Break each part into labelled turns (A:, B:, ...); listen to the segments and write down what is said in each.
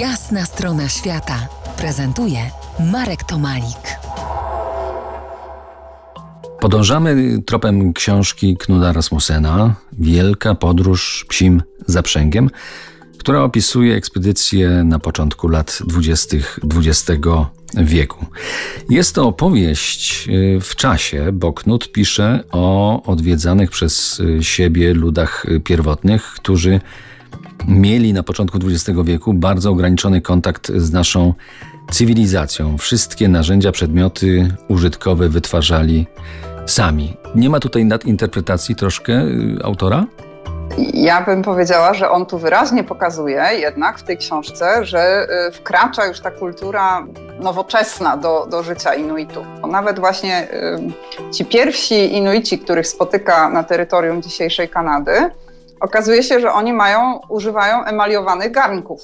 A: Jasna strona świata prezentuje Marek Tomalik.
B: Podążamy tropem książki Knuda Rasmussena Wielka podróż psim zaprzęgiem, która opisuje ekspedycję na początku lat 20. XX wieku. Jest to opowieść y, w czasie, bo Knud pisze o odwiedzanych przez siebie ludach pierwotnych, którzy mieli na początku XX wieku bardzo ograniczony kontakt z naszą cywilizacją. Wszystkie narzędzia, przedmioty użytkowe wytwarzali sami. Nie ma tutaj nadinterpretacji troszkę y, autora?
C: Ja bym powiedziała, że on tu wyraźnie pokazuje jednak w tej książce, że y, wkracza już ta kultura nowoczesna do, do życia Inuitów. Bo nawet właśnie y, ci pierwsi Inuici, których spotyka na terytorium dzisiejszej Kanady, okazuje się, że oni mają, używają emaliowanych garnków.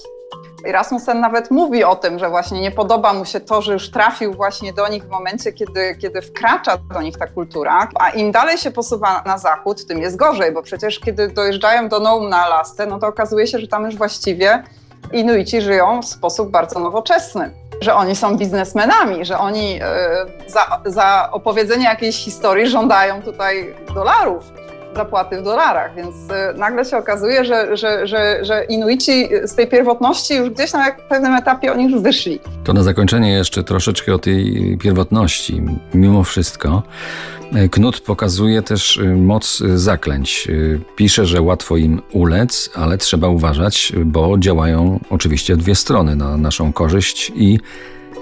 C: Rasmussen nawet mówi o tym, że właśnie nie podoba mu się to, że już trafił właśnie do nich w momencie, kiedy, kiedy wkracza do nich ta kultura, a im dalej się posuwa na zachód, tym jest gorzej, bo przecież kiedy dojeżdżają do Noum na no to okazuje się, że tam już właściwie Inuici żyją w sposób bardzo nowoczesny. Że oni są biznesmenami, że oni yy, za, za opowiedzenie jakiejś historii żądają tutaj dolarów zapłaty w dolarach, więc y, nagle się okazuje, że, że, że, że Inuici z tej pierwotności już gdzieś na pewnym etapie oni już wyszli.
B: To na zakończenie jeszcze troszeczkę o tej pierwotności. Mimo wszystko e, Knut pokazuje też y, moc zaklęć. Pisze, że łatwo im ulec, ale trzeba uważać, bo działają oczywiście dwie strony na naszą korzyść i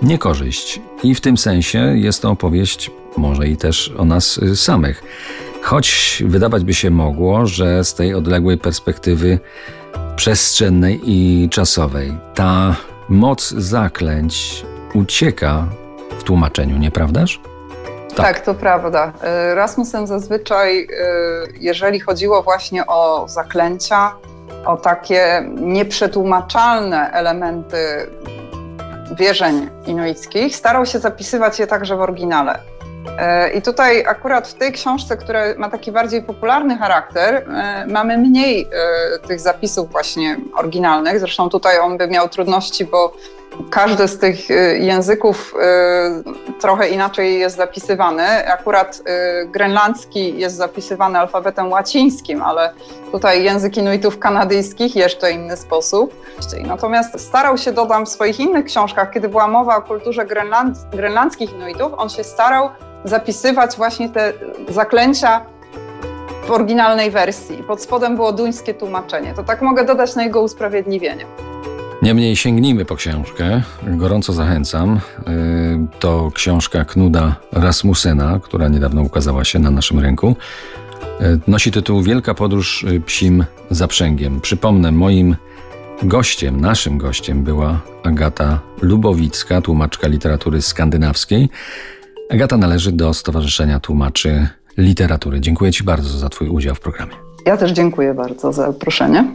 B: niekorzyść. I w tym sensie jest to opowieść może i też o nas samych. Choć wydawać by się mogło, że z tej odległej perspektywy przestrzennej i czasowej ta moc zaklęć ucieka w tłumaczeniu, nieprawdaż?
C: Tak. tak, to prawda. Y, Rasmussen zazwyczaj, y, jeżeli chodziło właśnie o zaklęcia, o takie nieprzetłumaczalne elementy wierzeń inuickich, starał się zapisywać je także w oryginale. E, I tutaj akurat w tej książce, która ma taki bardziej popularny charakter, e, mamy mniej e, tych zapisów właśnie oryginalnych. Zresztą tutaj on by miał trudności, bo każdy z tych języków trochę inaczej jest zapisywany. Akurat grenlandzki jest zapisywany alfabetem łacińskim, ale tutaj język inuitów kanadyjskich jeszcze inny sposób. Natomiast starał się, dodam, w swoich innych książkach, kiedy była mowa o kulturze grenland grenlandzkich inuitów, on się starał zapisywać właśnie te zaklęcia w oryginalnej wersji. Pod spodem było duńskie tłumaczenie. To tak mogę dodać na jego usprawiedliwienie.
B: Niemniej sięgnijmy po książkę. Gorąco zachęcam. Y, to książka Knuda Rasmussena, która niedawno ukazała się na naszym rynku. Y, nosi tytuł Wielka podróż psim zaprzęgiem. Przypomnę, moim gościem, naszym gościem była Agata Lubowicka, tłumaczka literatury skandynawskiej. Agata należy do Stowarzyszenia Tłumaczy Literatury. Dziękuję Ci bardzo za Twój udział w programie.
C: Ja też dziękuję bardzo za zaproszenie.